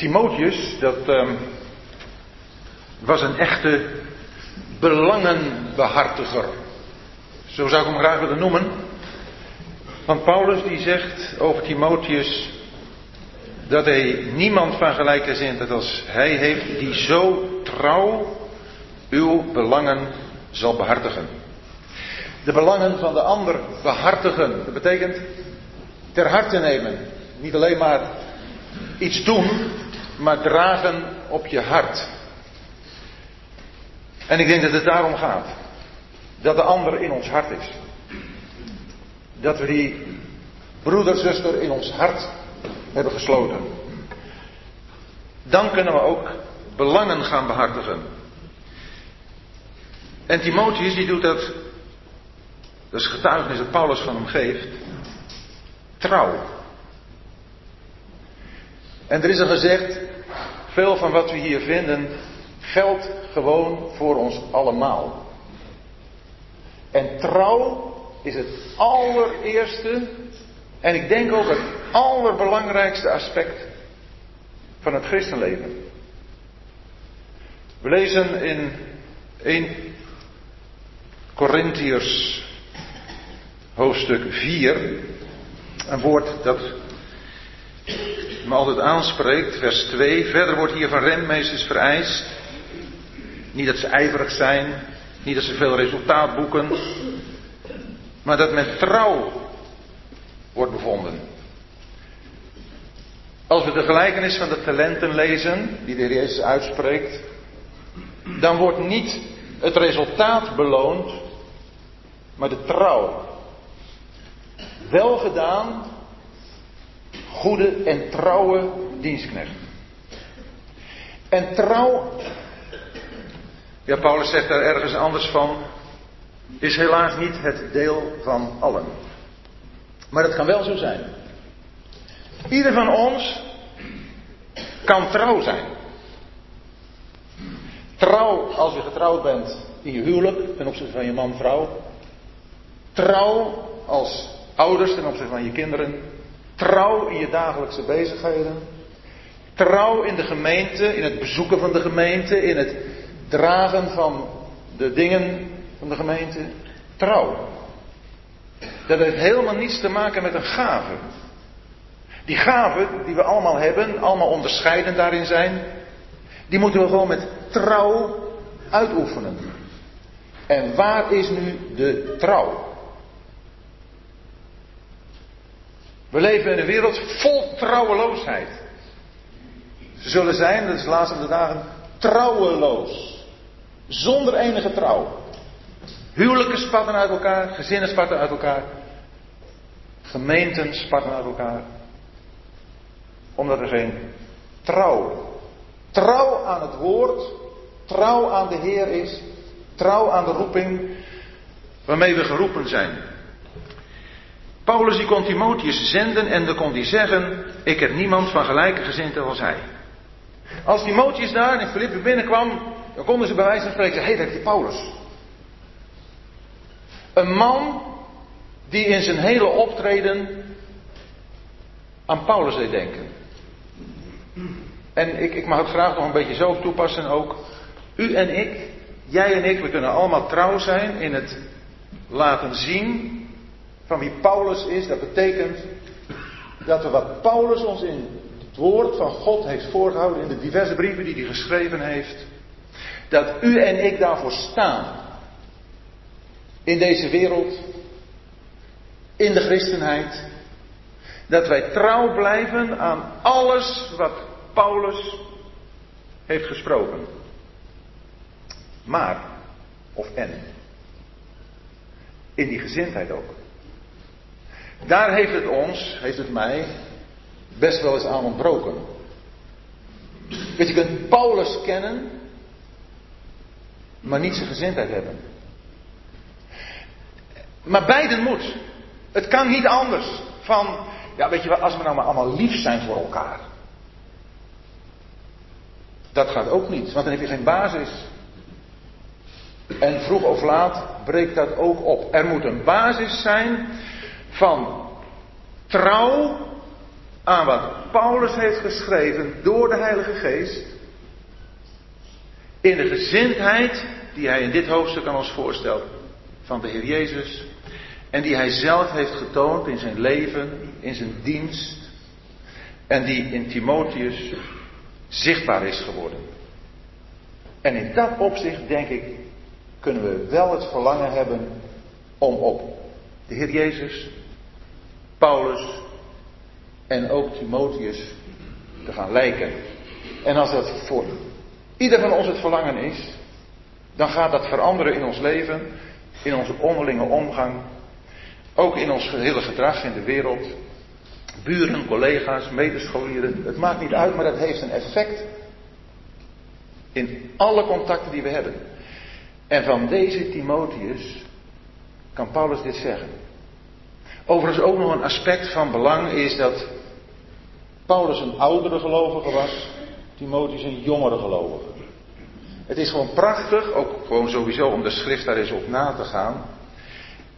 Timotheus, dat ehm, was een echte belangenbehartiger. Zo zou ik hem graag willen noemen. Want Paulus die zegt over Timotheus dat hij niemand van gelijkgezind als hij heeft die zo trouw uw belangen zal behartigen. De belangen van de ander behartigen. Dat betekent ter harte nemen. Niet alleen maar iets doen, maar dragen op je hart. En ik denk dat het daarom gaat. Dat de ander in ons hart is. Dat we die broeder, zuster in ons hart hebben gesloten. Dan kunnen we ook belangen gaan behartigen. En Timotheus die doet dat, dat is getuigenis dat Paulus van hem geeft, trouw. En er is al gezegd, veel van wat we hier vinden geldt gewoon voor ons allemaal. En trouw is het allereerste en ik denk ook het allerbelangrijkste aspect van het christenleven. We lezen in 1 Corinthiërs hoofdstuk 4 een woord dat me altijd aanspreekt, vers 2. Verder wordt hier van renmeesters vereist. Niet dat ze ijverig zijn, niet dat ze veel resultaat boeken, maar dat men trouw wordt bevonden. Als we de gelijkenis van de talenten lezen, die de Heer Jezus uitspreekt, dan wordt niet het resultaat beloond, maar de trouw. Wel gedaan, goede en trouwe dienstknecht. En trouw, ja, Paulus zegt daar ergens anders van, is helaas niet het deel van allen. Maar het kan wel zo zijn. Ieder van ons kan trouw zijn. Trouw als je getrouwd bent in je huwelijk ten opzichte van je man-vrouw. Trouw als ouders ten opzichte van je kinderen. Trouw in je dagelijkse bezigheden. Trouw in de gemeente, in het bezoeken van de gemeente, in het dragen van de dingen van de gemeente. Trouw. Dat heeft helemaal niets te maken met een gave. Die gaven die we allemaal hebben, allemaal onderscheidend daarin zijn, die moeten we gewoon met trouw uitoefenen. En waar is nu de trouw? We leven in een wereld vol trouweloosheid. Ze zullen zijn, dat is de laatste dagen, trouweloos. Zonder enige trouw. Huwelijken spatten uit elkaar, gezinnen spatten uit elkaar. Gemeenten spatten uit elkaar. Omdat er geen trouw. Trouw aan het woord, trouw aan de Heer is, trouw aan de roeping waarmee we geroepen zijn. Paulus die kon Timotheus zenden en dan kon hij zeggen, ik heb niemand van gelijke gezindheid als hij. Als Timotheus daar in Filippi binnenkwam, dan konden ze bij wijze van spreken zeggen, hé, hey, dat is Paulus. Een man die in zijn hele optreden aan Paulus deed denken. En ik, ik mag het graag nog een beetje zo toepassen ook. U en ik, jij en ik, we kunnen allemaal trouw zijn in het laten zien van wie Paulus is. Dat betekent dat we wat Paulus ons in het woord van God heeft voorgehouden, in de diverse brieven die hij geschreven heeft, dat u en ik daarvoor staan. In deze wereld, in de christenheid, dat wij trouw blijven aan alles wat Paulus heeft gesproken. Maar, of en, in die gezindheid ook. Daar heeft het ons, heeft het mij, best wel eens aan ontbroken. Want je kunt Paulus kennen, maar niet zijn gezindheid hebben. Maar beiden moet. Het kan niet anders. Van, ja weet je wel, als we nou maar allemaal lief zijn voor elkaar. Dat gaat ook niet, want dan heb je geen basis. En vroeg of laat breekt dat ook op. Er moet een basis zijn van trouw aan wat Paulus heeft geschreven door de Heilige Geest. In de gezindheid die hij in dit hoofdstuk aan ons voorstelt van de Heer Jezus. En die hij zelf heeft getoond in zijn leven, in zijn dienst. En die in Timotheus zichtbaar is geworden. En in dat opzicht, denk ik, kunnen we wel het verlangen hebben om op de Heer Jezus, Paulus en ook Timotheus te gaan lijken. En als dat voor ieder van ons het verlangen is, dan gaat dat veranderen in ons leven, in onze onderlinge omgang, ook in ons gehele gedrag in de wereld. Buren, collega's, medescholieren, het maakt niet uit, maar dat heeft een effect in alle contacten die we hebben. En van deze Timotheus kan Paulus dit zeggen. Overigens ook nog een aspect van belang is dat Paulus een oudere gelovige was, Timotheus een jongere gelovige. Het is gewoon prachtig, ook gewoon sowieso om de schrift daar eens op na te gaan,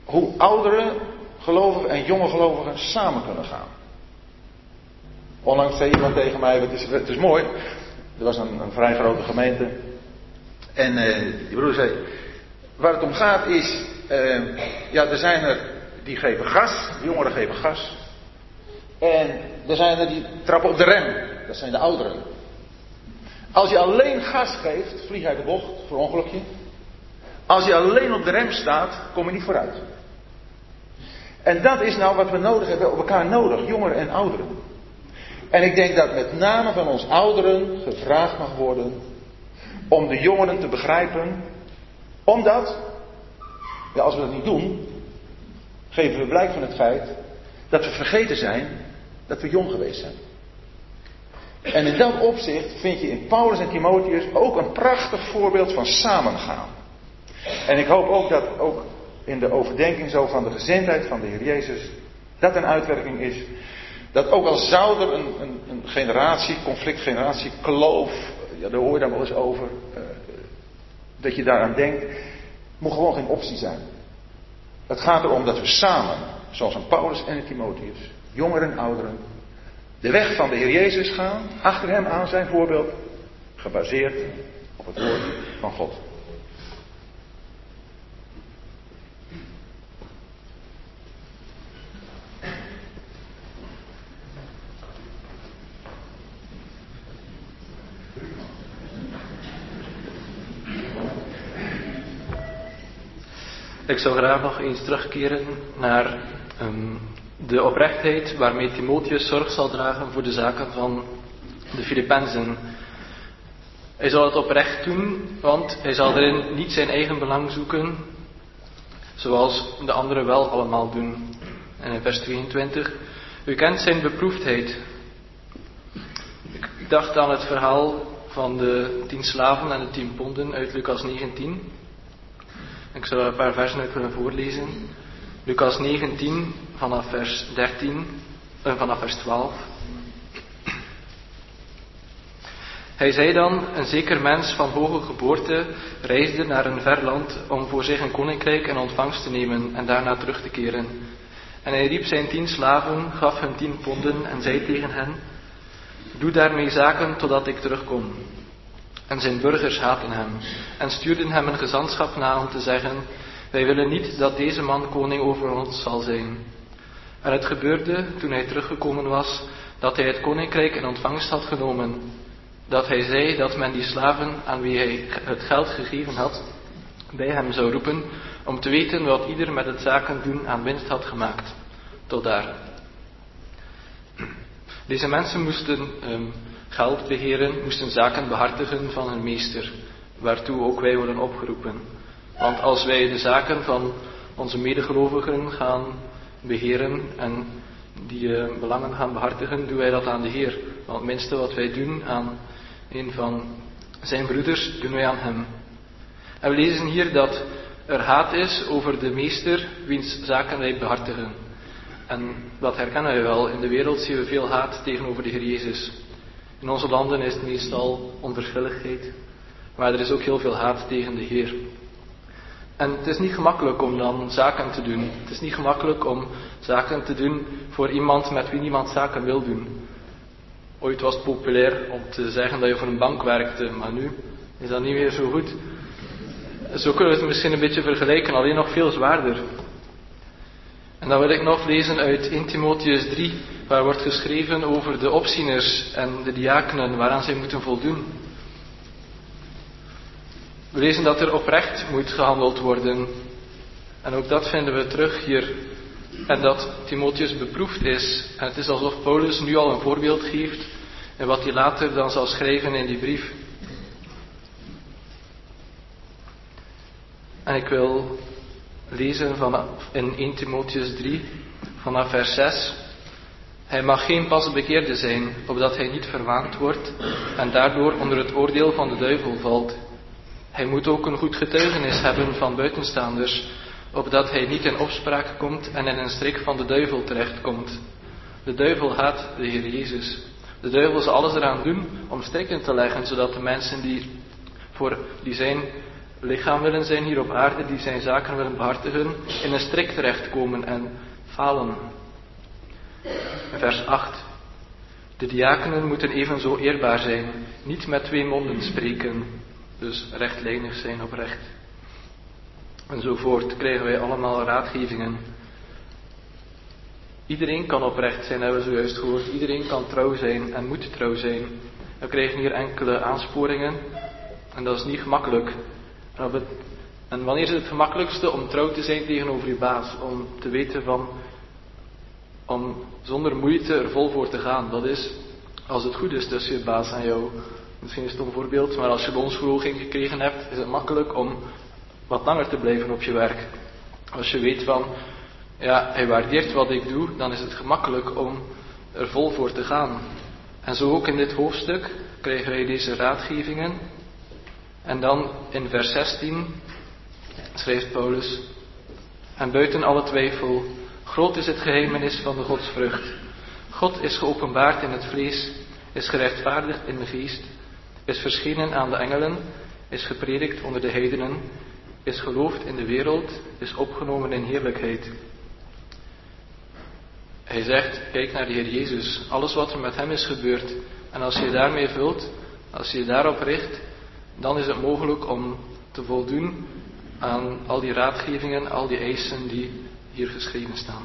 hoe oudere gelovigen en jonge gelovigen samen kunnen gaan. Onlangs zei iemand tegen mij, het is, het is mooi, er was een, een vrij grote gemeente. En uh, die broer zei, waar het om gaat is, uh, ja, er zijn er die geven gas, jongeren geven gas. En er zijn er die trappen op de rem, dat zijn de ouderen. Als je alleen gas geeft, vlieg uit de bocht, voor ongelukje. Als je alleen op de rem staat, kom je niet vooruit. En dat is nou wat we nodig hebben, op elkaar nodig, jongeren en ouderen. En ik denk dat met name van ons ouderen gevraagd mag worden om de jongeren te begrijpen, omdat, ja, als we dat niet doen, geven we blijk van het feit dat we vergeten zijn dat we jong geweest zijn. En in dat opzicht vind je in Paulus en Timotheus ook een prachtig voorbeeld van samengaan. En ik hoop ook dat ook in de overdenking zo van de gezindheid van de Heer Jezus dat een uitwerking is dat ook al zou er een, een, een generatie, conflictgeneratie, kloof, ja, daar hoor je dan wel eens over, uh, dat je daaraan denkt, moet gewoon geen optie zijn. Het gaat erom dat we samen, zoals een Paulus en een Timotheus, jongeren en ouderen, de weg van de Heer Jezus gaan, achter hem aan zijn voorbeeld, gebaseerd op het woord van God. Ik zou graag nog eens terugkeren naar um, de oprechtheid waarmee Timotheus zorg zal dragen voor de zaken van de Filippenzen. Hij zal het oprecht doen, want hij zal erin niet zijn eigen belang zoeken, zoals de anderen wel allemaal doen. En in vers 22, u kent zijn beproefdheid. Ik dacht aan het verhaal van de tien slaven en de tien ponden uit Lucas 19. Ik er een paar versen uit willen voorlezen. Lucas 19 vanaf vers 13 en vanaf vers 12. Hij zei dan, een zeker mens van hoge geboorte reisde naar een ver land om voor zich een koninkrijk in ontvangst te nemen en daarna terug te keren. En hij riep zijn tien slaven, gaf hun tien ponden en zei tegen hen, doe daarmee zaken totdat ik terugkom. En zijn burgers haatten hem en stuurden hem een gezantschap na om te zeggen, wij willen niet dat deze man koning over ons zal zijn. En het gebeurde, toen hij teruggekomen was, dat hij het koninkrijk in ontvangst had genomen. Dat hij zei dat men die slaven aan wie hij het geld gegeven had, bij hem zou roepen, om te weten wat ieder met het zaken doen aan winst had gemaakt. Tot daar. Deze mensen moesten um, geld beheren, moesten zaken behartigen van hun meester, waartoe ook wij worden opgeroepen. Want als wij de zaken van onze medegelovigen gaan beheren en die uh, belangen gaan behartigen, doen wij dat aan de Heer. Want het minste wat wij doen aan een van zijn broeders, doen wij aan hem. En we lezen hier dat er haat is over de meester wiens zaken wij behartigen. En dat herkennen wij wel. In de wereld zien we veel haat tegenover de Heer Jezus. In onze landen is het meestal onverschilligheid, maar er is ook heel veel haat tegen de Heer. En het is niet gemakkelijk om dan zaken te doen. Het is niet gemakkelijk om zaken te doen voor iemand met wie niemand zaken wil doen. Ooit was het populair om te zeggen dat je voor een bank werkte, maar nu is dat niet meer zo goed. Zo kunnen we het misschien een beetje vergelijken, alleen nog veel zwaarder. En dan wil ik nog lezen uit 1 Timotheus 3, waar wordt geschreven over de opzieners en de diakenen, waaraan zij moeten voldoen. We lezen dat er oprecht moet gehandeld worden. En ook dat vinden we terug hier. En dat Timotheus beproefd is. En het is alsof Paulus nu al een voorbeeld geeft. En wat hij later dan zal schrijven in die brief. En ik wil lezen vanaf in 1 Timotheus 3, vanaf vers 6. Hij mag geen pas bekeerde zijn, opdat hij niet verwaand wordt en daardoor onder het oordeel van de duivel valt. Hij moet ook een goed getuigenis hebben van buitenstaanders, opdat hij niet in opspraak komt en in een strik van de duivel terechtkomt. De duivel haat de Heer Jezus. De duivel zal alles eraan doen om strikken te leggen, zodat de mensen die voor die zijn lichaam willen zijn hier op aarde, die zijn zaken willen behartigen, in een strik terechtkomen en falen. Vers 8. De diakenen moeten evenzo eerbaar zijn, niet met twee monden spreken, dus rechtlijnig zijn oprecht. Enzovoort krijgen wij allemaal raadgevingen. Iedereen kan oprecht zijn, hebben we zojuist gehoord. Iedereen kan trouw zijn en moet trouw zijn. We krijgen hier enkele aansporingen en dat is niet gemakkelijk. En wanneer is het het gemakkelijkste om trouw te zijn tegenover je baas? Om te weten van, om zonder moeite er vol voor te gaan. Dat is als het goed is tussen je baas en jou. Misschien is het een voorbeeld, maar als je loonsverhoging gekregen hebt, is het makkelijk om wat langer te blijven op je werk. Als je weet van, ja, hij waardeert wat ik doe, dan is het gemakkelijk om er vol voor te gaan. En zo ook in dit hoofdstuk krijgen wij deze raadgevingen. En dan in vers 16 schrijft Paulus, en buiten alle twijfel, groot is het geheimenis van de godsvrucht. God is geopenbaard in het vlees, is gerechtvaardigd in de geest, is verschenen aan de engelen, is gepredikt onder de heidenen, is geloofd in de wereld, is opgenomen in heerlijkheid. Hij zegt, kijk naar de Heer Jezus, alles wat er met Hem is gebeurd. En als je daarmee vult, als je daarop richt, dan is het mogelijk om te voldoen aan al die raadgevingen, al die eisen die hier geschreven staan.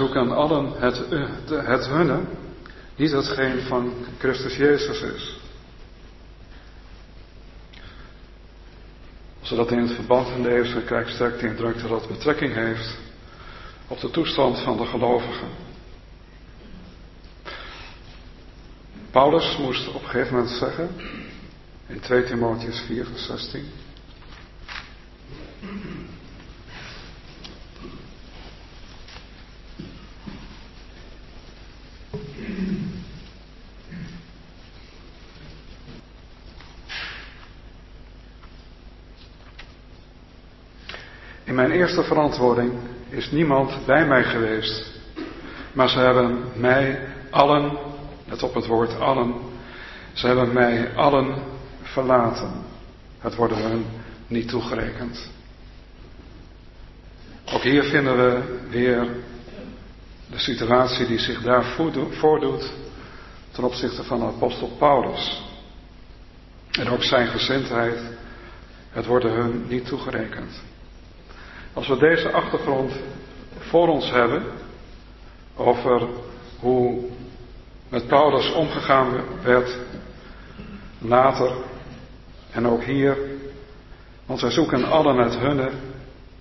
Zij zoeken allen het, het hunne, niet hetgeen van Christus Jezus is. We dat in het verband van de kijk, sterk de indruk dat dat betrekking heeft op de toestand van de gelovigen. Paulus moest op een gegeven moment zeggen, in 2 Timotheus 4, vers 16. Mijn eerste verantwoording is niemand bij mij geweest, maar ze hebben mij allen, let op het woord allen, ze hebben mij allen verlaten. Het worden hun niet toegerekend. Ook hier vinden we weer de situatie die zich daar voordoet ten opzichte van de apostel Paulus. En ook zijn gezindheid, het worden hun niet toegerekend. Als we deze achtergrond voor ons hebben, over hoe met Paulus omgegaan werd later en ook hier, want wij zoeken allen het hunne,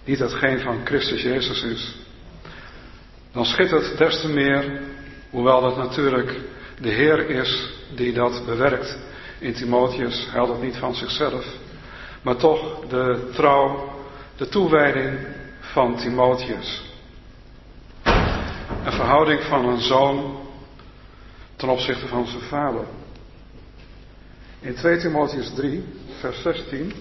niet hetgeen van Christus Jezus is, dan schittert des te meer, hoewel het natuurlijk de Heer is die dat bewerkt. In Timotheus houdt het niet van zichzelf, maar toch de trouw de toewijding van Timotheus. Een verhouding van een zoon ten opzichte van zijn vader. In 2 Timotheus 3, vers 16.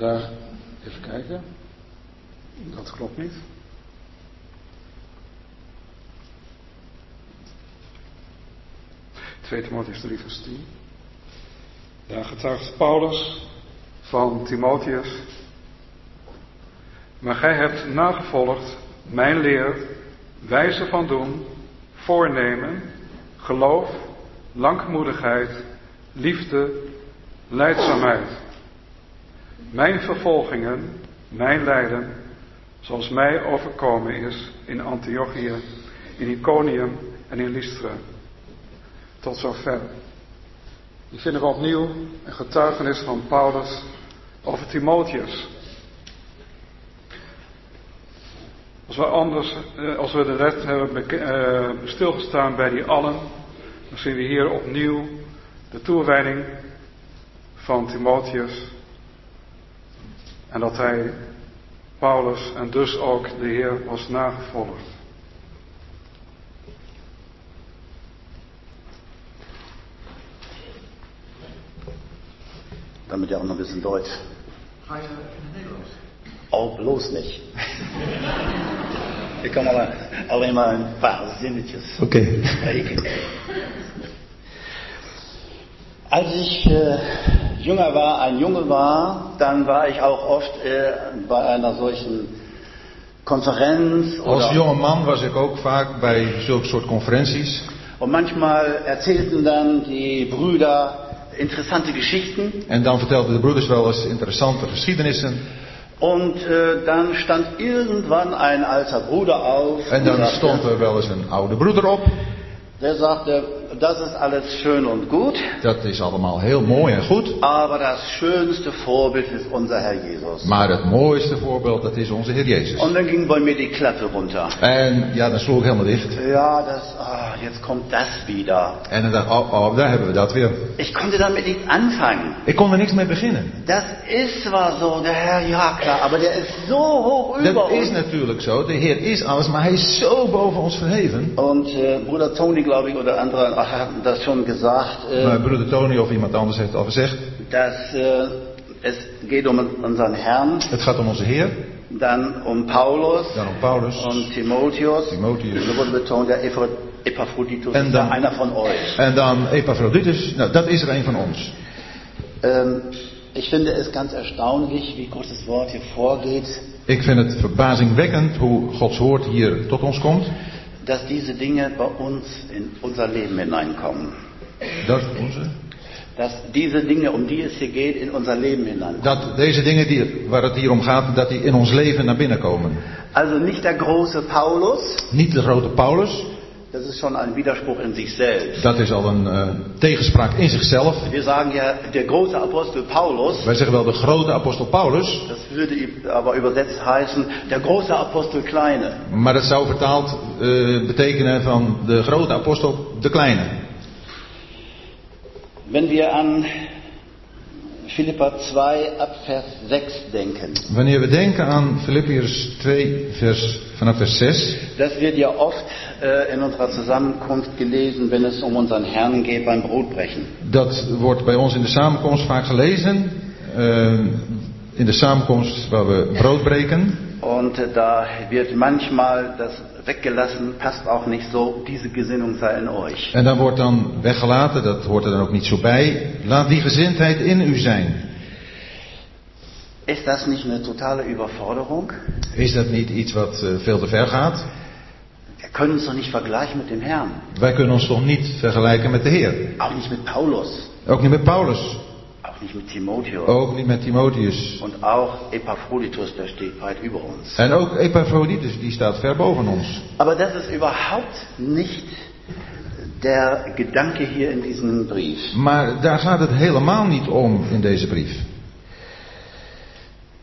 Daar, even kijken. Dat klopt niet. Tweede Timotheus 3 vers 10. Daar getuigt Paulus van Timotheus. Maar gij hebt nagevolgd mijn leer, wijze van doen, voornemen, geloof, langmoedigheid, liefde, leidzaamheid. Mijn vervolgingen, mijn lijden, zoals mij overkomen is in Antiochië, in Iconium en in Lystra. Tot zover. Hier vinden we opnieuw een getuigenis van Paulus over Timotheus. Als we, anders, eh, als we de net hebben eh, stilgestaan bij die allen, dan zien we hier opnieuw de toewijding van Timotheus. En dat hij Paulus en dus ook de Heer was nagevolgd. Damit ja auch noch ein bisschen Deutsch. Ga je in het Nederlands? Oh, bloß nicht. Ik kan alleen maar een paar zinnetjes Oké. spreken. Als ich äh, jünger war, ein Junge war, dann war ich auch oft äh, bei einer solchen Konferenz Als oder jonge man was ik ook vaak bij zulke soort conferenties. und manchmal erzählten dann die Brüder interessante Geschichten En dan vertelden de broeders wel eens interessante geschiedenissen. und äh, dann stand irgendwann ein alter Bruder auf En und dan sagte, stond er wel eens een oude broeder op. der sagte, das ist alles schön und gut, Dat is allemaal heel mooi en goed. aber das schönste Vorbild ist unser Herr Jesus. Maar het mooiste voorbeeld, dat is onze Heer Jezus. Und dann ging bei mir die Klappe runter. En ja, dan sloeg ik helemaal dicht. Ja, das, ah, jetzt kommt das wieder. En dan dacht ik, oh, oh, daar hebben we dat weer. Ich konnte damit nichts anfangen. Ik kon er niks mee beginnen. Das ist zwar so, der Herr, ja klar, aber der ist so hoch über Dat is natuurlijk zo. De Heer is alles, maar Hij is zo boven ons verheven. Und äh, Bruder Tony, glaube ich, oder andere ach, haben das schon gesagt, äh, Maar broeder Tony of iemand anders heeft al gezegd. dass äh, es geht um unseren Herrn, Het gaat om onze Heer, dann um Paulus dan om Paulus und Timotheus. Timotheus. Da wurde betont, der Eph- Epaphroditus En dan- einer von euch. en dan Epaphroditus. Nou, dat is er een van ons. Ähm, ich finde es ganz erstaunlich, wie Gottes Wort hier vorgeht, Ik vind het verbazingwekkend hoe Gods woord hier tot ons komt. Dass diese Dinge bei uns in unser Leben hineinkommen. Dat, onze, Dass diese Dinge, um die es hier geht, in unser Leben hineinkommen. dat deze dingen die, waar het hier om gaat, dat die in ons leven naar binnen komen. Also nicht der große Paulus, Niet de grote Paulus, das ist schon ein Widerspruch in sich selbst. dat is al een eh, tegenspraak in zichzelf. Wir sagen ja, der große Apostel Paulus, Wij zeggen wel de grote apostel Paulus, das würde aber übersetzt heißen, der große Apostel Kleine. maar dat zou vertaald eh, betekenen van de grote apostel de kleine. Wenn wir an Philippa 2 ab Vers 6 denken, Wanneer we denken aan Filippiërs 2, vers, vanaf vers 6, das wird ja oft äh, in unserer Zusammenkunft gelesen, wenn es um unseren Herrn geht beim Brotbrechen. dat wordt bij ons in de samenkomst vaak gelezen. eh, in de samenkomst waar we brood breken. Und äh, da wird manchmal das weggelassen, passt auch nicht so, diese Gesinnung sei in euch. En dan wordt dan weggelaten, dat hoort er dan ook niet zo bij. Laat die gezindheid in u zijn. Ist das nicht eine totale Überforderung? Is dat niet iets wat eh, veel te ver gaat? Wir können uns doch nicht vergleichen mit dem Herrn. Wij kunnen ons toch niet vergelijken met de Heer. Auch nicht mit Paulus, Ook niet met Paulus. Nicht mit Timotheus. Ook niet met Timotheus. Und auch Epaphroditus, der steht weit über uns. En ook Epaphroditus, die staat ver boven ons. Aber das ist überhaupt nicht der Gedanke hier in diesem Brief. Maar daar gaat het helemaal niet om in deze brief.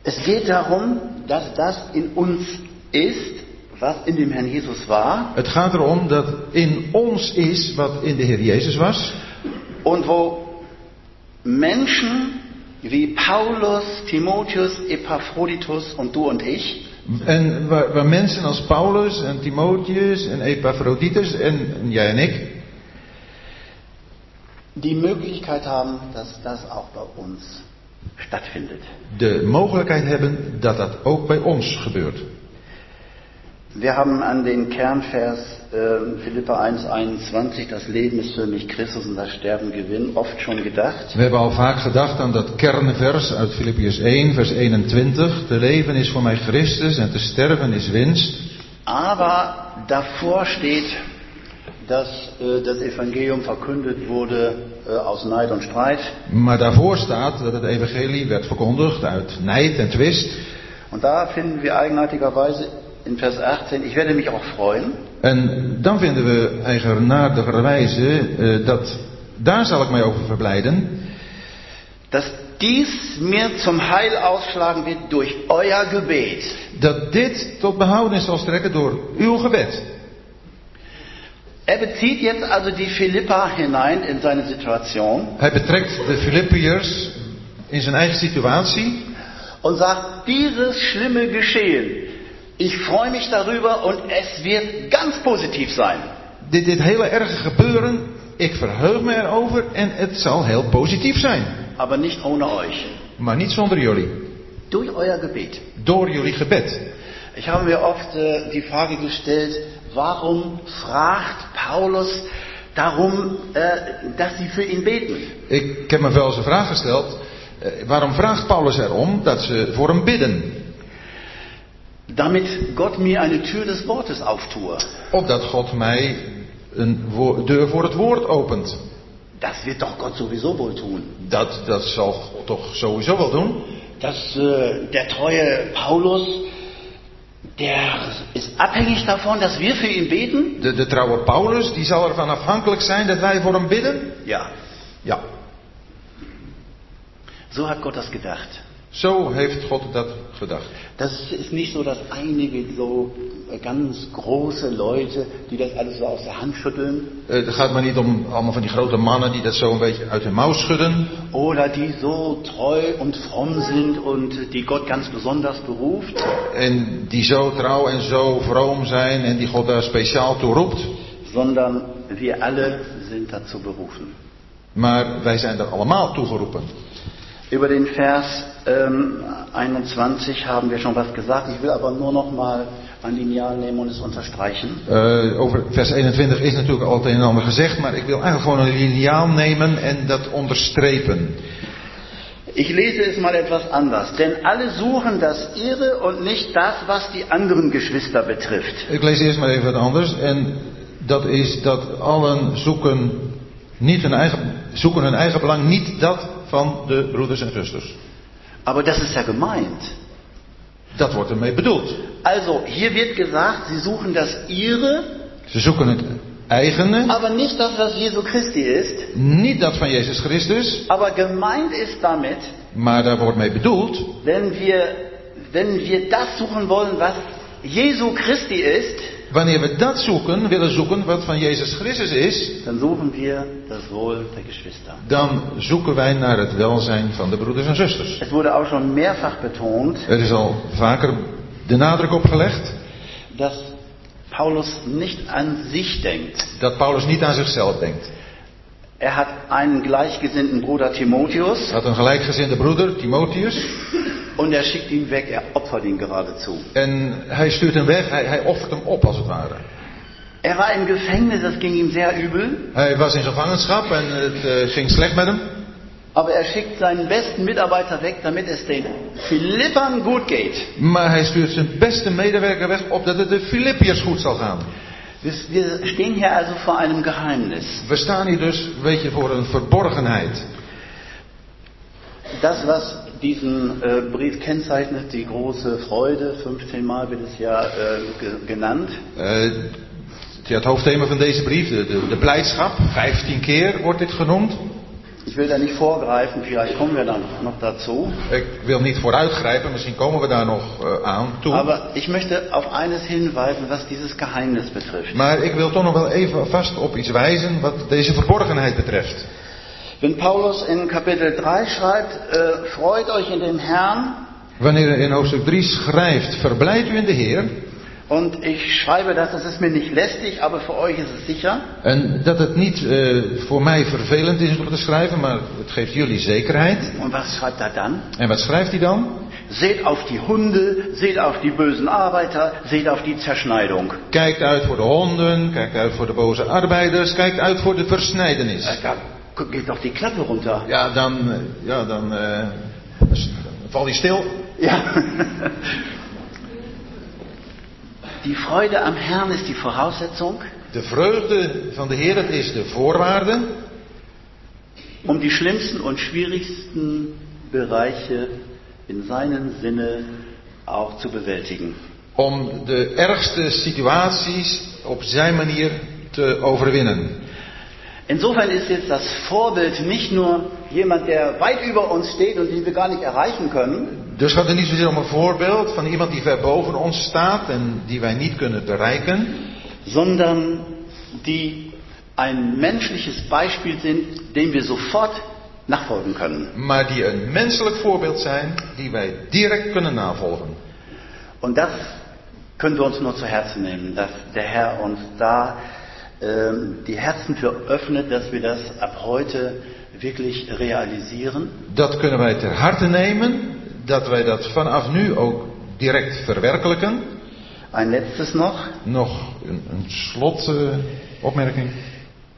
Es geht darum, dass das in uns ist, was in dem Herrn Jesus war Het gaat erom dat in ons is wat in de Heer Jezus was. und wo Menschen wie Paulus, Timotheus, Epaphroditus und du und ich En waar, waar mensen als Paulus en Timotheus en Epaphroditus en, en jij en ik, die Möglichkeit haben, dass das auch bei uns stattfindet. de mogelijkheid hebben dat dat ook bij ons gebeurt. Wir haben an den Kernvers äh, Philippa 1,21, das Leben ist für mich Christus und das Sterben Gewinn, oft schon gedacht. We hebben al vaak gedacht aan dat kernvers uit Filippiërs 1, vers 21. Te leven is voor mij Christus en te sterven is winst. Aber davor steht, dass äh, das Evangelium verkündet wurde äh, aus Neid und Streit. Maar daarvoor staat dat het evangelie werd verkondigd uit nijd en twist. Und da finden wir eigenartigerweise in Vers 18, ich werde mich auch freuen, En dan vinden we eigenaardigerwijze eh, dat daar zal ik mij over verblijden. dass dies mir zum Heil ausschlagen wird durch euer Gebet. Dat dit tot behoudenis zal strekken door uw gebed. Er bezieht jetzt also die Philippa hinein in seine Situation Hij betrekt de Filippiërs in zijn eigen situatie. und sagt, dieses schlimme Geschehen, ich freue mich darüber und es wird ganz positiv sein. Dit, dit hele erge gebeuren, ik verheug me erover en het zal heel positief zijn. Aber nicht ohne euch. Maar niet zonder jullie. Durch euer Gebet. Door jullie gebed. Ich habe mir oft äh, die Frage gestellt, warum fragt Paulus darum, äh, dass sie für ihn beten? Ik heb me wel eens een vraag gesteld. eh, waarom vraagt Paulus erom dat ze voor hem bidden? Damit Gott mir eine Tür des Wortes auftue. Opdat God mij een deur voor het woord opent. Das wird doch Gott sowieso wohl tun. Dat, dat zal God toch sowieso wel doen. Dass äh, der treue Paulus, der ist abhängig davon, dass wir für ihn beten? De, de trouwe Paulus, die zal ervan afhankelijk zijn dat wij voor hem bidden? Ja, Ja, so hat Gott das gedacht. Zo heeft God dat gedacht. Das ist nicht so, dass einige so äh, ganz große Leute, die das alles so aus der Hand schütteln, Eh, Het gaat maar niet om allemaal van die grote mannen die dat zo een beetje uit hun mouw schudden. oder die so treu und fromm sind und die Gott ganz besonders beruft, En die zo trouw en zo vroom zijn en die God daar speciaal toe roept. sondern wir alle sind dazu berufen. Maar wij zijn er allemaal toegeroepen. Über den Vers ähm, 21 haben wir schon was gesagt. Ich will aber nur noch mal ein Lineal nehmen und es unterstreichen. Eh, over vers 21 is natuurlijk al het een en ander gezegd, maar ik wil eigenlijk gewoon een liniaal nemen en dat onderstrepen. Ich lese es mal etwas anders. Denn alle suchen das Ihre und nicht das, was die anderen Geschwister betrifft. Ik lees eerst maar even wat anders. En dat is dat allen zoeken, niet hun eigen, zoeken hun eigen belang, niet dat van de broeders en zusters. Aber das ist ja gemeint. Dat wordt ermee bedoeld. Also, hier wird gesagt, sie suchen das Ihre, Ze zoeken het eigene, aber nicht das, was Jesu Christi ist. niet dat van Jezus Christus, Aber gemeint ist damit, maar daar wordt mee bedoeld wenn wir, wenn wir das suchen wollen, was Jesu Christi ist, Wanneer we dat zoeken, willen zoeken wat van Jezus Christus is, dann suchen wir das Wohl der Geschwister. dan zoeken wij naar het welzijn van de broeders en zusters. Es wurde auch schon mehrfach betont, Er is al vaker de nadruk op gelegd dass Paulus nicht an sich denkt. dat Paulus niet aan zichzelf denkt. Er hat einen gleichgesinnten Bruder Timotheus Hij had een gelijkgezinde broeder, Timotheus, und er schickt ihn weg, er opfert ihn geradezu. en hij stuurt hem weg, hij, hij offert hem op als het ware. Er war im Gefängnis, das ging ihm sehr übel, Hij was in gevangenschap en het eh, ging slecht met hem. aber er schickt seinen besten Mitarbeiter weg, damit es den Philippern gut geht. Maar hij stuurt zijn beste medewerker weg, opdat het de Filippiërs goed zal gaan. Wir wir stehen hier also vor einem Geheimnis. We staan hier dus, weet je, voor een verborgenheid. Das, was diesen äh, Brief kennzeichnet, die große Freude, 15 Mal wird es ja äh, ge genannt, ja, het hoofdthema van deze brief, de, de, de blijdschap, 15 keer wordt dit genoemd. ich will da nicht vorgreifen, vielleicht kommen wir dann noch dazu. Ik wil niet vooruitgrijpen, misschien komen we daar nog eh, aan toe. Aber ich möchte auf eines hinweisen, was dieses Geheimnis betrifft. Maar ik wil toch nog wel even vast op iets wijzen wat deze verborgenheid betreft. Wenn Paulus in Kapitel 3 schreibt, äh, freut euch in dem Herrn, Wanneer hij in hoofdstuk 3 schrijft, verblijd u in de Heer. und ich schreibe das, das ist mir nicht lästig, aber für euch ist es sicher. En dat het niet eh, voor mij vervelend is om te schrijven, maar het geeft jullie zekerheid. Und was schreibt er dann? En wat schrijft hij dan? Seht auf die Hunde, seht auf die bösen Arbeiter, seht auf die Zerschneidung. Kijkt uit voor de honden, kijkt uit voor de boze arbeiders, kijkt uit voor de versnijdenis. Äh, geht doch die Klappe runter. Ja, dan, eh, ja, dan, eh, dan valt hij stil. Ja. Die Freude am Herrn ist die Voraussetzung, De vreugde van de Heer, dat is de voorwaarde um die schlimmsten und schwierigsten Bereiche in seinem Sinne auch zu bewältigen. om de ergste situaties op zijn manier te overwinnen. Insofern ist jetzt das Vorbild nicht nur jemand, der weit über uns steht und den wir gar nicht erreichen können, Dus gaat het niet zozeer om een voorbeeld van iemand die ver boven ons staat en die wij niet kunnen bereiken, sondern die ein menschliches Beispiel sind, dem wir sofort nachfolgen können. maar die een menselijk voorbeeld zijn die wij direct kunnen navolgen. Und das können wir uns nur zu Herzen nehmen, dass der Herr uns da die Herzen für öffnet, dass wir das ab heute wirklich realisieren. Dat kunnen wij ter harte nemen, dat wij dat vanaf nu ook direct verwerkelijken. Ein letztes noch, Nog een, een slotopmerking.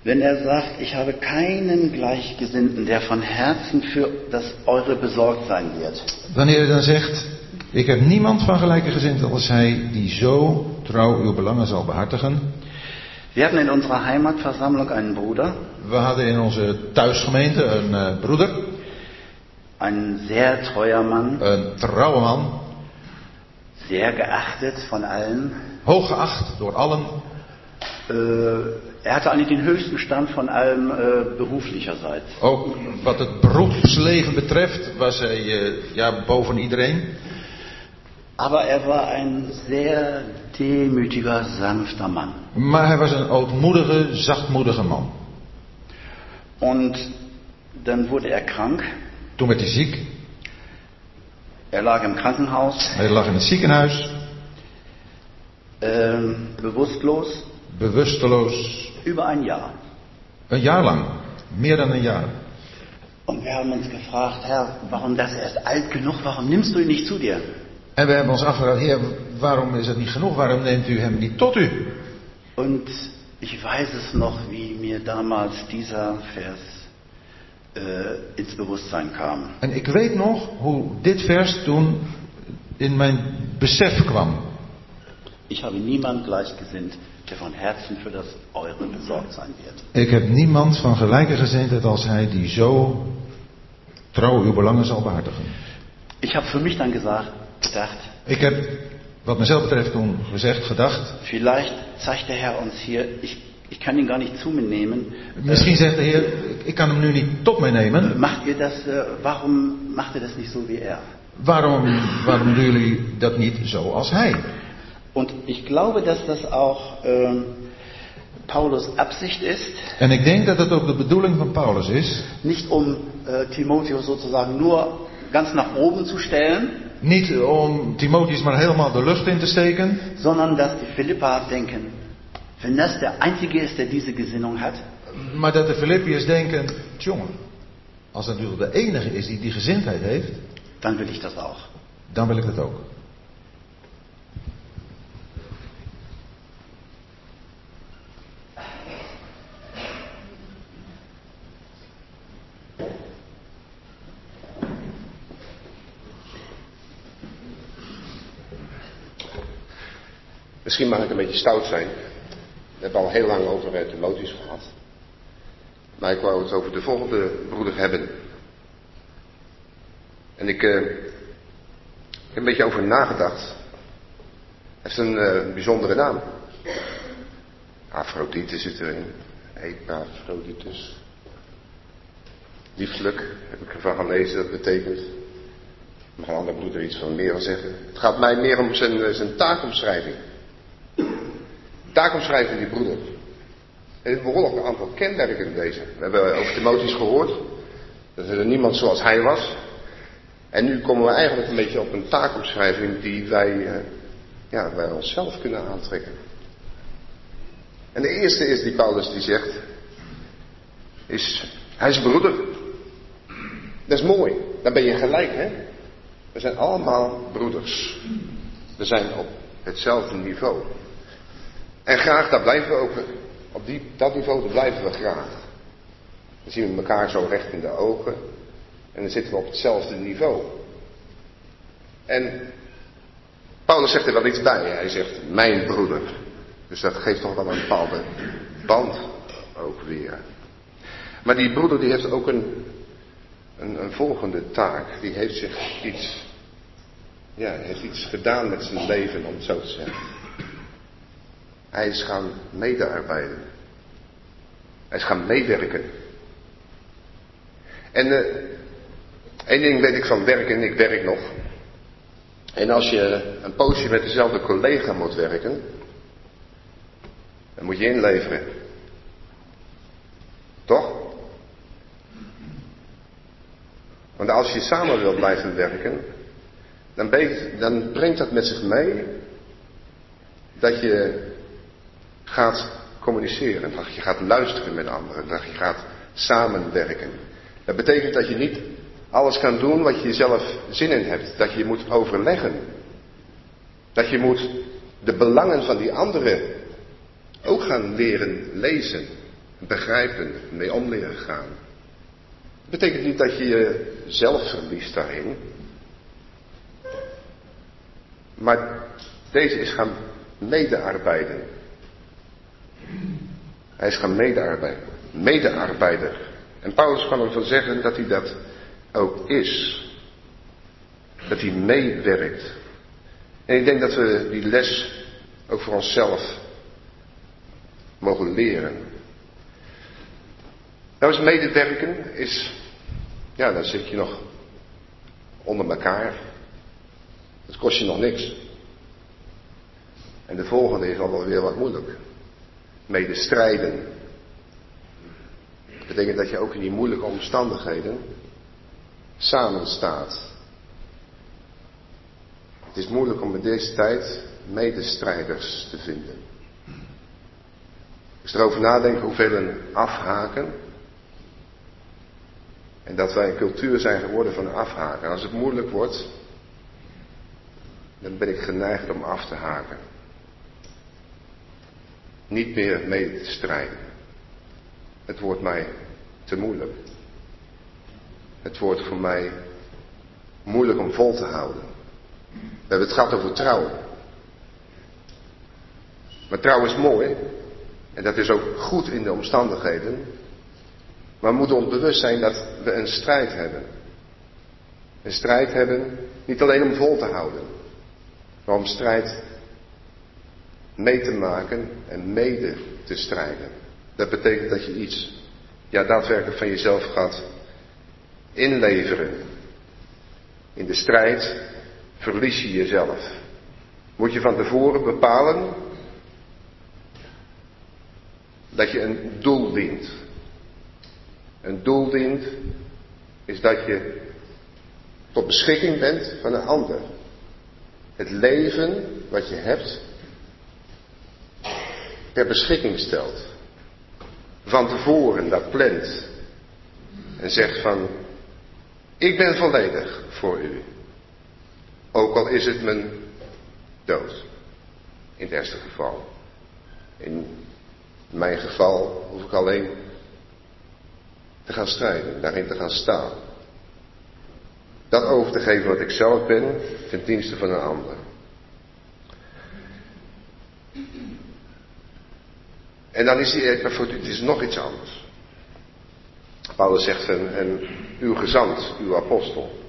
wenn er sagt, ich habe keinen Gleichgesinnten, der von Herzen für das Eure besorgt sein wird. Wanneer hij dan zegt, ik heb niemand van gelijke gezind als hij die zo trouw uw belangen zal behartigen. Wir hatten in unserer Heimatversammlung einen Bruder, We hadden in onze thuisgemeente een eh, broeder, ein sehr treuer Mann, een trouwe man, sehr geachtet von allen. hooggeacht door allen. Äh, er hatte eigentlich den höchsten Stand von allem äh, beruflicherseits. Ook wat het beroepsleven betreft was hij eh, ja, boven iedereen. Aber er war ein sehr demütiger, sanfter Mann. Maar hij was een ootmoedige, zachtmoedige man. Und dann wurde er krank. Toen werd hij ziek. Er lag im Krankenhaus, Hij lag in het ziekenhuis, ähm, bewusstlos, bewusteloos. über ein Jahr. Een jaar lang. Meer dan een jaar. Und wir haben uns gefragt, Herr, warum das er ist alt genug, warum nimmst du ihn nicht zu dir? En we hebben ons afgevraagd, heer, waarom is dat niet genoeg? Waarom neemt u hem niet tot u? Und ich weiß es noch, wie mir damals dieser Vers äh, ins Bewusstsein kam. En ik weet nog hoe dit vers toen in mijn besef kwam. Ich habe niemand gleichgesinnt, der von Herzen für das Eure besorgt sein wird. Ik heb niemand van gelijke gezindheid als hij die zo trouw uw belangen zal behartigen. Ich habe für mich dann gesagt, gedacht, Ik heb, wat mezelf betreft, toen gezegd, gedacht. vielleicht zeigt der Herr uns hier, ich, ich kann ihn gar nicht zu mir nehmen. Misschien zegt de Heer, ik- ik kan hem nu niet tot mij nemen. Macht ihr das, äh, warum macht ihr das nicht so wie er? Waarom, waarom doen jullie dat niet zo als hij? Und ich glaube, dass das auch ähm, Paulus Absicht ist, En ik denk dat het ook de bedoeling van Paulus is. nicht um äh, Timotheus sozusagen nur ganz nach oben zu stellen, Niet om Timotheus maar helemaal de lucht in te steken. sondern dass die Philippa denken, wenn das der Einzige ist, der diese Gesinnung hat, Maar dat de Filippiërs denken, jongen, als dat natuurlijk de enige is die die gezindheid heeft, dann will ich das auch. dan wil ik dat ook. Misschien mag ik een beetje stout zijn. We hebben al heel lang over eh, Timotheus gehad. Maar ik wou het over de volgende broeder hebben. En ik, eh, heb een beetje over nagedacht. Hij heeft een eh, bijzondere naam. Afrodite zit erin. Epaphroditus. lieflijk, heb ik ervan gelezen, dat betekent. Mag een andere broeder iets van meer zeggen. Het gaat mij meer om zijn, zijn taakomschrijving. Taakomschrijving die broeder. Er is een behoorlijk aantal kenmerken deze. We hebben over Timotheus gehoord. Dat er niemand zoals hij was. En nu komen we eigenlijk een beetje op een taakomschrijving die wij, eh, ja, wij onszelf kunnen aantrekken. En de eerste is die Paulus die zegt, is, hij is broeder. Dat is mooi. Dan ben je gelijk, hè? We zijn allemaal broeders. We zijn op hetzelfde niveau. En graag, daar blijven we ook, op die, dat niveau, daar blijven we graag. Dan zien we elkaar zo recht in de ogen. En dan zitten we op hetzelfde niveau. En Paulus zegt er wel iets bij. Hij zegt, mijn broeder. Dus dat geeft toch wel een bepaalde band ook weer. Maar die broeder die heeft ook een, een, een volgende taak. Die heeft zich iets, ja, heeft iets gedaan met zijn leven, om het zo te zeggen. Hij is gaan medearbeiden. Hij is gaan meewerken. En uh, één ding weet ik van werken, ik werk nog. En als je een poosje met dezelfde collega moet werken, dan moet je inleveren. Toch? Want als je samen wilt blijven werken, dan brengt dat met zich mee dat je gaat communiceren, dat je gaat luisteren met anderen, dat je gaat samenwerken. Dat betekent dat je niet alles kan doen wat je zelf zin in hebt, dat je moet overleggen. Dat je moet de belangen van die anderen ook gaan leren lezen, begrijpen, mee om leren gaan. Dat betekent niet dat je jezelf verliest daarin. Maar deze is gaan medearbeiden. Hij is gaan medearbeiden. Medearbeider. En Paulus kan ervan zeggen dat hij dat ook is. Dat hij meewerkt. En ik denk dat we die les ook voor onszelf mogen leren. Nou is medewerken is, ja dan zit je nog onder elkaar. Het kost je nog niks. En de volgende is al wel weer wat moeilijk. Medestrijden. Dat betekent dat je ook in die moeilijke omstandigheden samen staat. Het is moeilijk om in deze tijd medestrijders te vinden. Als erover nadenken hoeveel een afhaken. En dat wij een cultuur zijn geworden van afhaken. En als het moeilijk wordt, dan ben ik geneigd om af te haken. Niet meer mee te strijden. Het wordt mij te moeilijk. Het wordt voor mij moeilijk om vol te houden. We hebben het gehad over trouw. Maar trouw is mooi. En dat is ook goed in de omstandigheden. Maar we moeten ons bewust zijn dat we een strijd hebben. Een strijd hebben, niet alleen om vol te houden, maar om strijd mee te maken en mede te strijden. Dat betekent dat je iets, ja, daadwerkelijk van jezelf gaat inleveren. In de strijd verlies je jezelf. Moet je van tevoren bepalen dat je een doel dient. Een doel dient is dat je tot beschikking bent van een ander. Het leven wat je hebt ter beschikking stelt. Van tevoren dat plant. En zegt van, ik ben volledig voor u. Ook al is het mijn dood. In het eerste geval. In mijn geval hoef ik alleen te gaan strijden, daarin te gaan staan. Dat over te geven wat ik zelf ben, ten dienste van een ander. En dan is hij, het is nog iets anders. Paulus zegt, en, en uw gezant, uw apostel.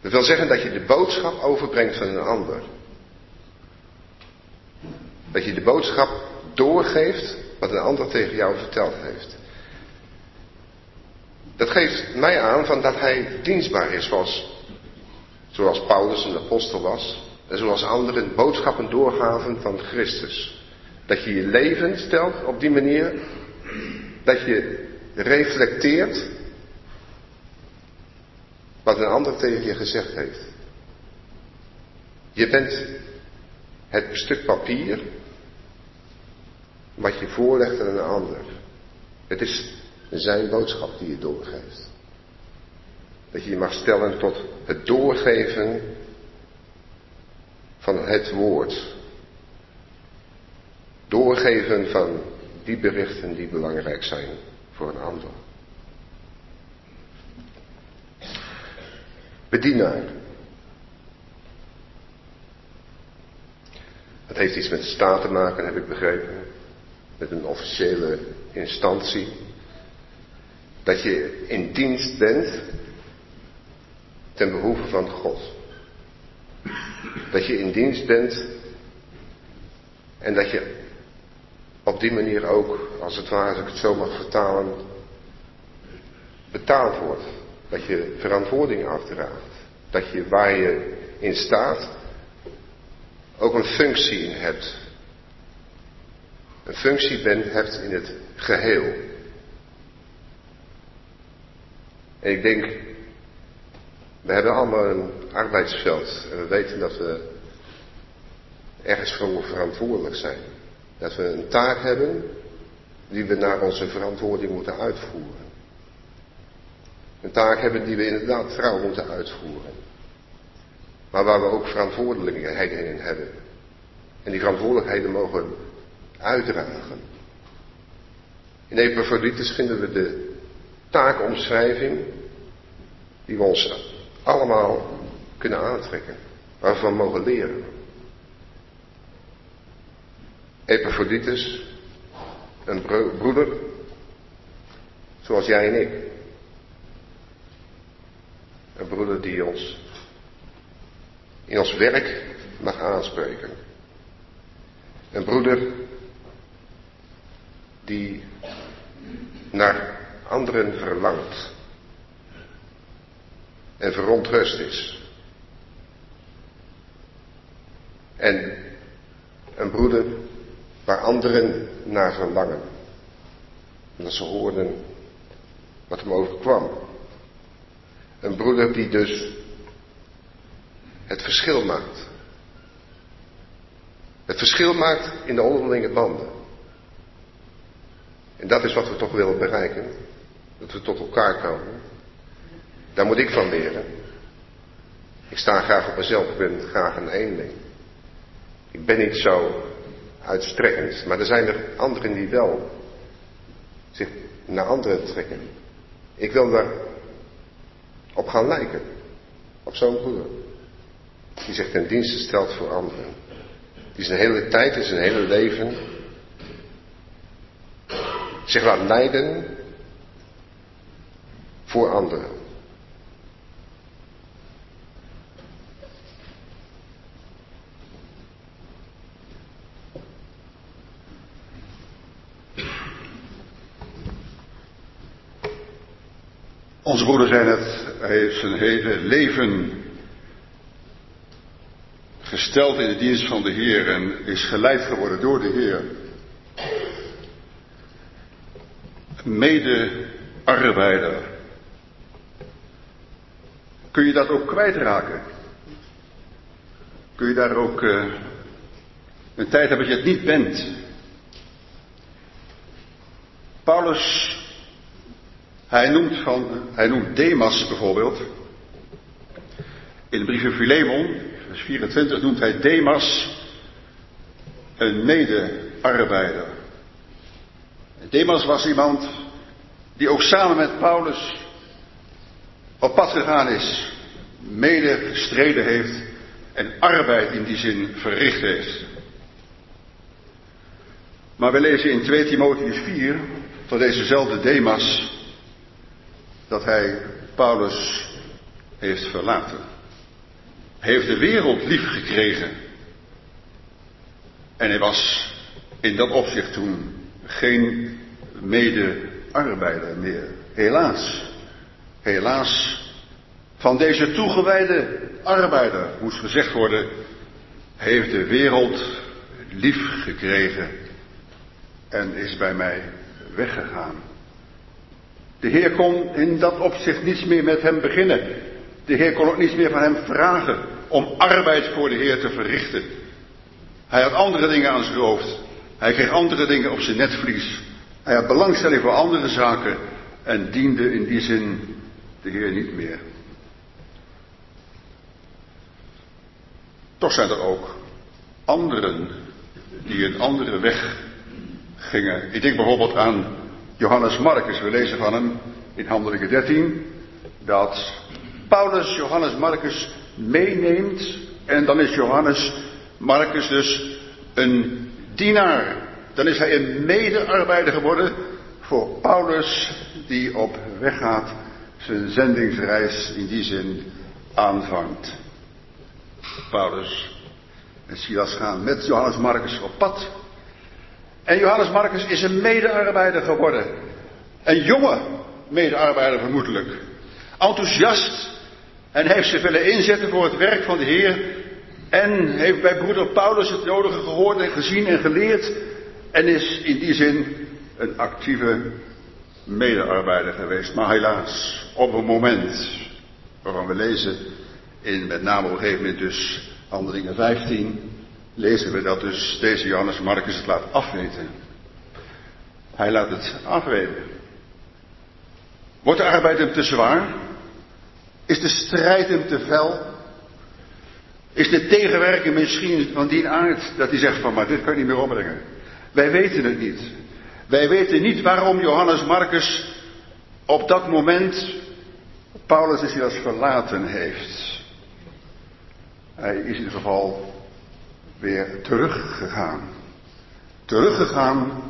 Dat wil zeggen dat je de boodschap overbrengt van een ander. Dat je de boodschap doorgeeft wat een ander tegen jou verteld heeft. Dat geeft mij aan van dat hij dienstbaar is, zoals, zoals Paulus een apostel was. En zoals anderen boodschappen doorgaven van Christus. Dat je je leven stelt op die manier. Dat je reflecteert wat een ander tegen je gezegd heeft. Je bent het stuk papier wat je voorlegt aan een ander. Het is zijn boodschap die je doorgeeft. Dat je je mag stellen tot het doorgeven van het woord. Doorgeven van die berichten die belangrijk zijn voor een ander. Bedienaar. Dat heeft iets met staat te maken, heb ik begrepen. Met een officiële instantie. Dat je in dienst bent ten behoeve van God. Dat je in dienst bent en dat je op die manier ook, als het ware, als ik het zo mag vertalen, betaald wordt. Dat je verantwoording afdraagt. Dat je waar je in staat ook een functie in hebt. Een functie bent, hebt in het geheel. En ik denk, we hebben allemaal een arbeidsveld en we weten dat we ergens voor verantwoordelijk zijn. Dat we een taak hebben die we naar onze verantwoording moeten uitvoeren. Een taak hebben die we inderdaad trouw moeten uitvoeren. Maar waar we ook verantwoordelijkheden in hebben. En die verantwoordelijkheden mogen uitdragen. In Epaphroditus vinden we de taakomschrijving die we ons allemaal kunnen aantrekken. Waarvan we mogen leren. Epaphroditus, een broeder, zoals jij en ik. Een broeder die ons in ons werk mag aanspreken. Een broeder die naar anderen verlangt en verontrust is. En een broeder waar anderen naar verlangen. Omdat ze hoorden wat hem overkwam. Een broeder die dus het verschil maakt. Het verschil maakt in de onderlinge banden. En dat is wat we toch willen bereiken. Dat we tot elkaar komen. Daar moet ik van leren. Ik sta graag op mezelf, ik ben graag een eenling. Ik ben niet zo uitstrekkend, maar er zijn er anderen die wel zich naar anderen trekken. Ik wil daar op gaan lijken. Op zo'n broeder. Die zich ten dienste stelt voor anderen. Die zijn hele tijd en zijn hele leven zich laat leiden voor anderen. Onze broeder zei net, hij heeft zijn hele leven gesteld in de dienst van de Heer en is geleid geworden door de Heer. Mede-arbeider. Kun je dat ook kwijtraken? Kun je daar ook uh, een tijd hebben dat je het niet bent? Paulus hij noemt, van, hij noemt Demas bijvoorbeeld. In de brief van Philemon, vers 24, noemt hij Demas een mede-arbeider. Demas was iemand die ook samen met Paulus op pad gegaan is, mede gestreden heeft en arbeid in die zin verricht heeft. Maar we lezen in 2 Timotheus 4 van dezezelfde Demas dat hij Paulus heeft verlaten. Heeft de wereld lief gekregen. En hij was in dat opzicht toen geen mede-arbeider meer. Helaas. Helaas, van deze toegewijde arbeider moest gezegd worden, heeft de wereld lief gekregen en is bij mij weggegaan. De Heer kon in dat opzicht niets meer met hem beginnen. De Heer kon ook niets meer van hem vragen om arbeid voor de Heer te verrichten. Hij had andere dingen aan zijn hoofd. Hij kreeg andere dingen op zijn netvlies. Hij had belangstelling voor andere zaken en diende in die zin de Heer niet meer. Toch zijn er ook anderen die een andere weg gingen. Ik denk bijvoorbeeld aan Johannes Marcus. We lezen van hem in Handelingen 13 dat Paulus Johannes Marcus meeneemt en dan is Johannes Marcus dus een dienaar. Dan is hij een medearbeider geworden voor Paulus die op weg gaat zijn zendingsreis in die zin aanvangt. Paulus en Silas gaan met Johannes Marcus op pad. En Johannes Marcus is een medearbeider geworden. Een jonge medearbeider vermoedelijk. Enthousiast. En heeft zich willen inzetten voor het werk van de Heer. En heeft bij broeder Paulus het nodige gehoord en gezien en geleerd. En is in die zin een actieve medearbeider geweest. Maar helaas, op een moment waarvan we lezen in met name op een gegeven moment dus Handelingen 15, lezen we dat dus deze Johannes Marcus het laat afweten. Hij laat het afweten. Wordt de arbeid hem te zwaar? Is de strijd hem te fel? Is de tegenwerking misschien van die aard dat hij zegt van maar dit kan je niet meer opbrengen? Wij weten het niet. Wij weten niet waarom Johannes Marcus op dat moment Paulus is als verlaten heeft. Hij is in ieder geval weer teruggegaan. Teruggegaan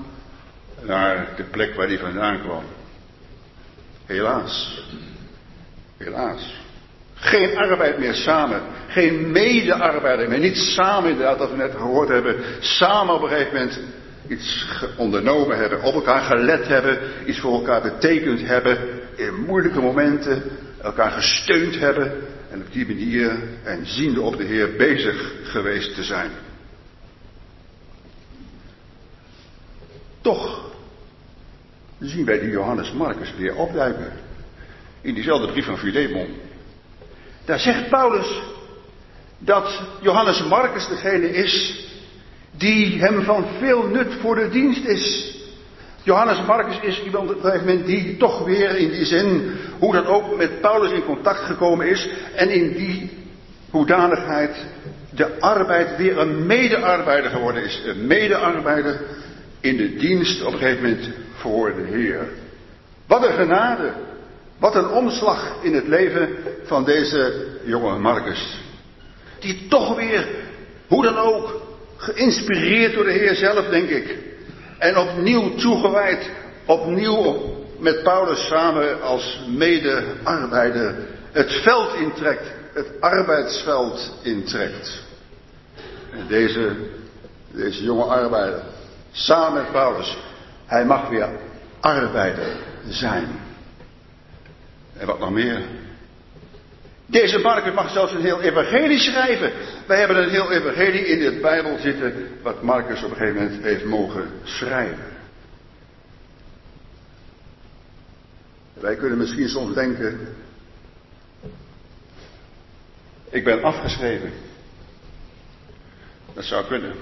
naar de plek waar hij vandaan kwam. Helaas. Helaas. Geen arbeid meer samen. Geen mede-arbeider meer. Niet samen inderdaad, dat we net gehoord hebben. Samen op een gegeven moment iets ondernomen hebben. Op elkaar gelet hebben. Iets voor elkaar betekend hebben. In moeilijke momenten elkaar gesteund hebben. En op die manier en ziende op de Heer bezig geweest te zijn. Toch zien wij die Johannes Marcus weer opduiken. In diezelfde brief van Filemon. Daar zegt Paulus dat Johannes Marcus degene is die hem van veel nut voor de dienst is. Johannes Marcus is iemand op een gegeven moment die toch weer in die zin, hoe dat ook met Paulus in contact gekomen is en in die hoedanigheid de arbeid weer een medearbeider geworden is. Een medearbeider in de dienst op een gegeven moment voor de Heer. Wat een genade. Wat een omslag in het leven van deze jonge Marcus. Die toch weer, hoe dan ook, geïnspireerd door de Heer zelf, denk ik. En opnieuw toegewijd, opnieuw met Paulus samen als mede-arbeider het veld intrekt, het arbeidsveld intrekt. En deze, deze jonge arbeider, samen met Paulus, hij mag weer arbeider zijn. En wat nog meer. Deze Marcus mag zelfs een heel evangelie schrijven. Wij hebben een heel evangelie in de Bijbel zitten, wat Marcus op een gegeven moment heeft mogen schrijven. Wij kunnen misschien soms denken, ik ben afgeschreven. Dat zou kunnen.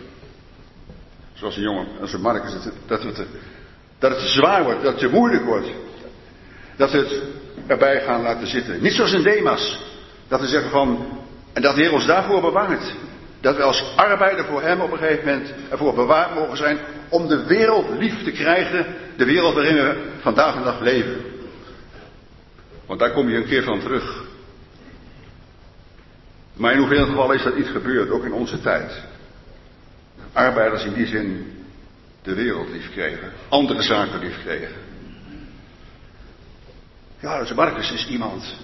Zoals een jongen, als een Marcus, dat het, dat het zwaar wordt, dat het moeilijk wordt. Dat het erbij gaan laten zitten. Niet zoals een Demas. Dat we zeggen van, en dat de Heer ons daarvoor bewaart. Dat we als arbeider voor Hem op een gegeven moment ervoor bewaard mogen zijn om de wereld lief te krijgen. De wereld waarin we vandaag de dag leven. Want daar kom je een keer van terug. Maar in hoeveel gevallen is dat niet gebeurd, ook in onze tijd. Arbeiders in die zin de wereld lief kregen, andere zaken lief kregen. Ja, dus Marcus is iemand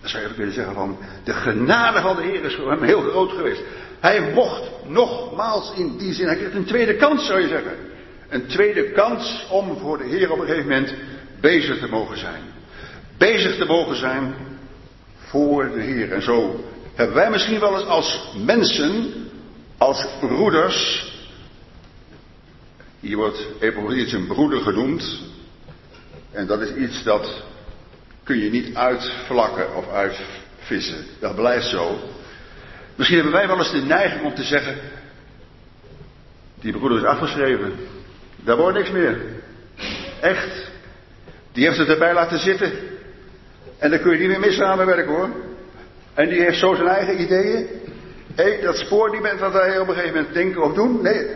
dan zou je kunnen zeggen van, de genade van de Heer is voor hem heel groot geweest. Hij mocht nogmaals in die zin, hij kreeg een tweede kans zou je zeggen. Een tweede kans om voor de Heer op een gegeven moment bezig te mogen zijn. bezig te mogen zijn voor de Heer. En zo hebben wij misschien wel eens als mensen, als broeders, hier wordt Epaphroditus een broeder genoemd. En dat is iets dat kun je niet uitvlakken of uitvissen. Dat blijft zo. Misschien hebben wij wel eens de neiging om te zeggen, die broeder is afgeschreven. Daar wordt niks meer. Echt. Die heeft het erbij laten zitten. En daar kun je niet meer mee samenwerken hoor. En die heeft zo zijn eigen ideeën. Hé, dat spoor niet met wat wij op een gegeven moment denken of doen. Nee.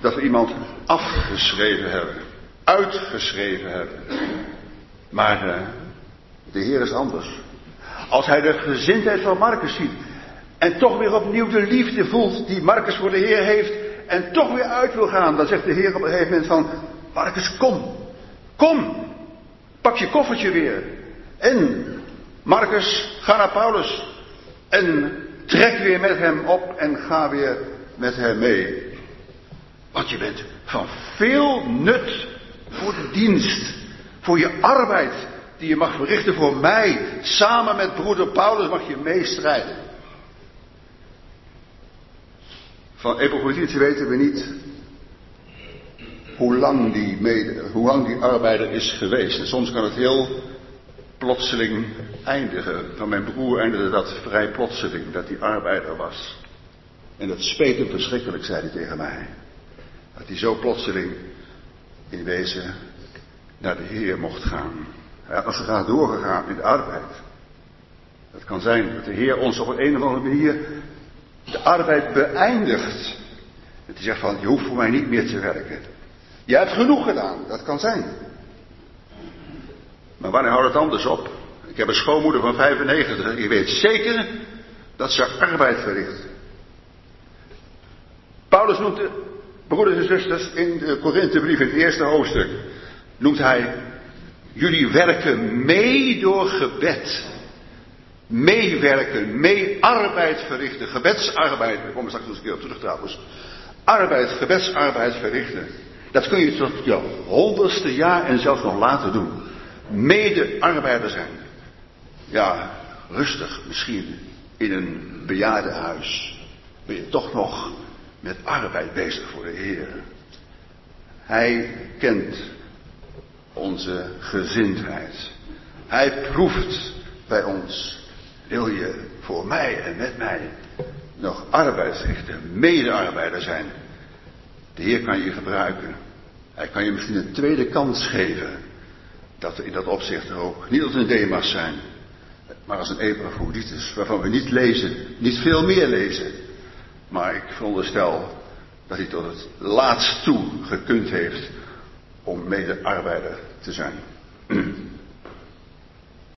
Dat we iemand afgeschreven hebben. Uitgeschreven hebben. Maar uh, de Heer is anders. Als hij de gezindheid van Marcus ziet. En toch weer opnieuw de liefde voelt die Marcus voor de Heer heeft. En toch weer uit wil gaan. Dan zegt de Heer op een gegeven moment van. Marcus kom. Kom. Pak je koffertje weer. En Marcus, ga naar Paulus. En trek weer met hem op en ga weer met hem mee. Want je bent van veel nut voor de dienst. Voor je arbeid die je mag verrichten voor mij. Samen met broeder Paulus mag je meestrijden. Van Epaphroditus weten we niet hoe lang, die mede, hoe lang die arbeider is geweest. En soms kan het heel plotseling eindigen. Van mijn broer eindigde dat vrij plotseling, dat hij arbeider was. En dat speet hem verschrikkelijk, zei hij tegen mij. Dat hij zo plotseling in wezen naar de Heer mocht gaan. Hij had als graag doorgegaan in de arbeid. Het kan zijn dat de Heer ons op een of andere manier de arbeid beëindigt. Dat hij zegt van, je hoeft voor mij niet meer te werken. Je hebt genoeg gedaan, dat kan zijn. Maar wanneer houdt het anders op? Ik heb een schoonmoeder van 95. Je weet zeker dat ze arbeid verricht. Paulus noemt de broeders en zusters in de Korinthebrief in het eerste hoofdstuk. Noemt hij jullie werken mee door gebed. Meewerken, mee arbeid verrichten, gebedsarbeid. Komen we straks nog een keer op terug trouwens. Arbeid, gebedsarbeid verrichten. Dat kun je tot je honderdste jaar en zelfs nog later doen. Mede-arbeider zijn. Ja, rustig misschien in een bejaardenhuis. Ben je toch nog met arbeid bezig voor de Heer. Hij kent onze gezindheid. Hij proeft bij ons. Wil je voor mij en met mij nog arbeid verrichten, mede-arbeider zijn? De Heer kan je gebruiken. Hij kan je misschien een tweede kans geven. Dat we in dat opzicht ook niet als een Demas zijn, maar als een Epaphroditus, waarvan we niet lezen, niet veel meer lezen. Maar ik veronderstel dat hij tot het laatst toe gekund heeft om mede-arbeider te zijn.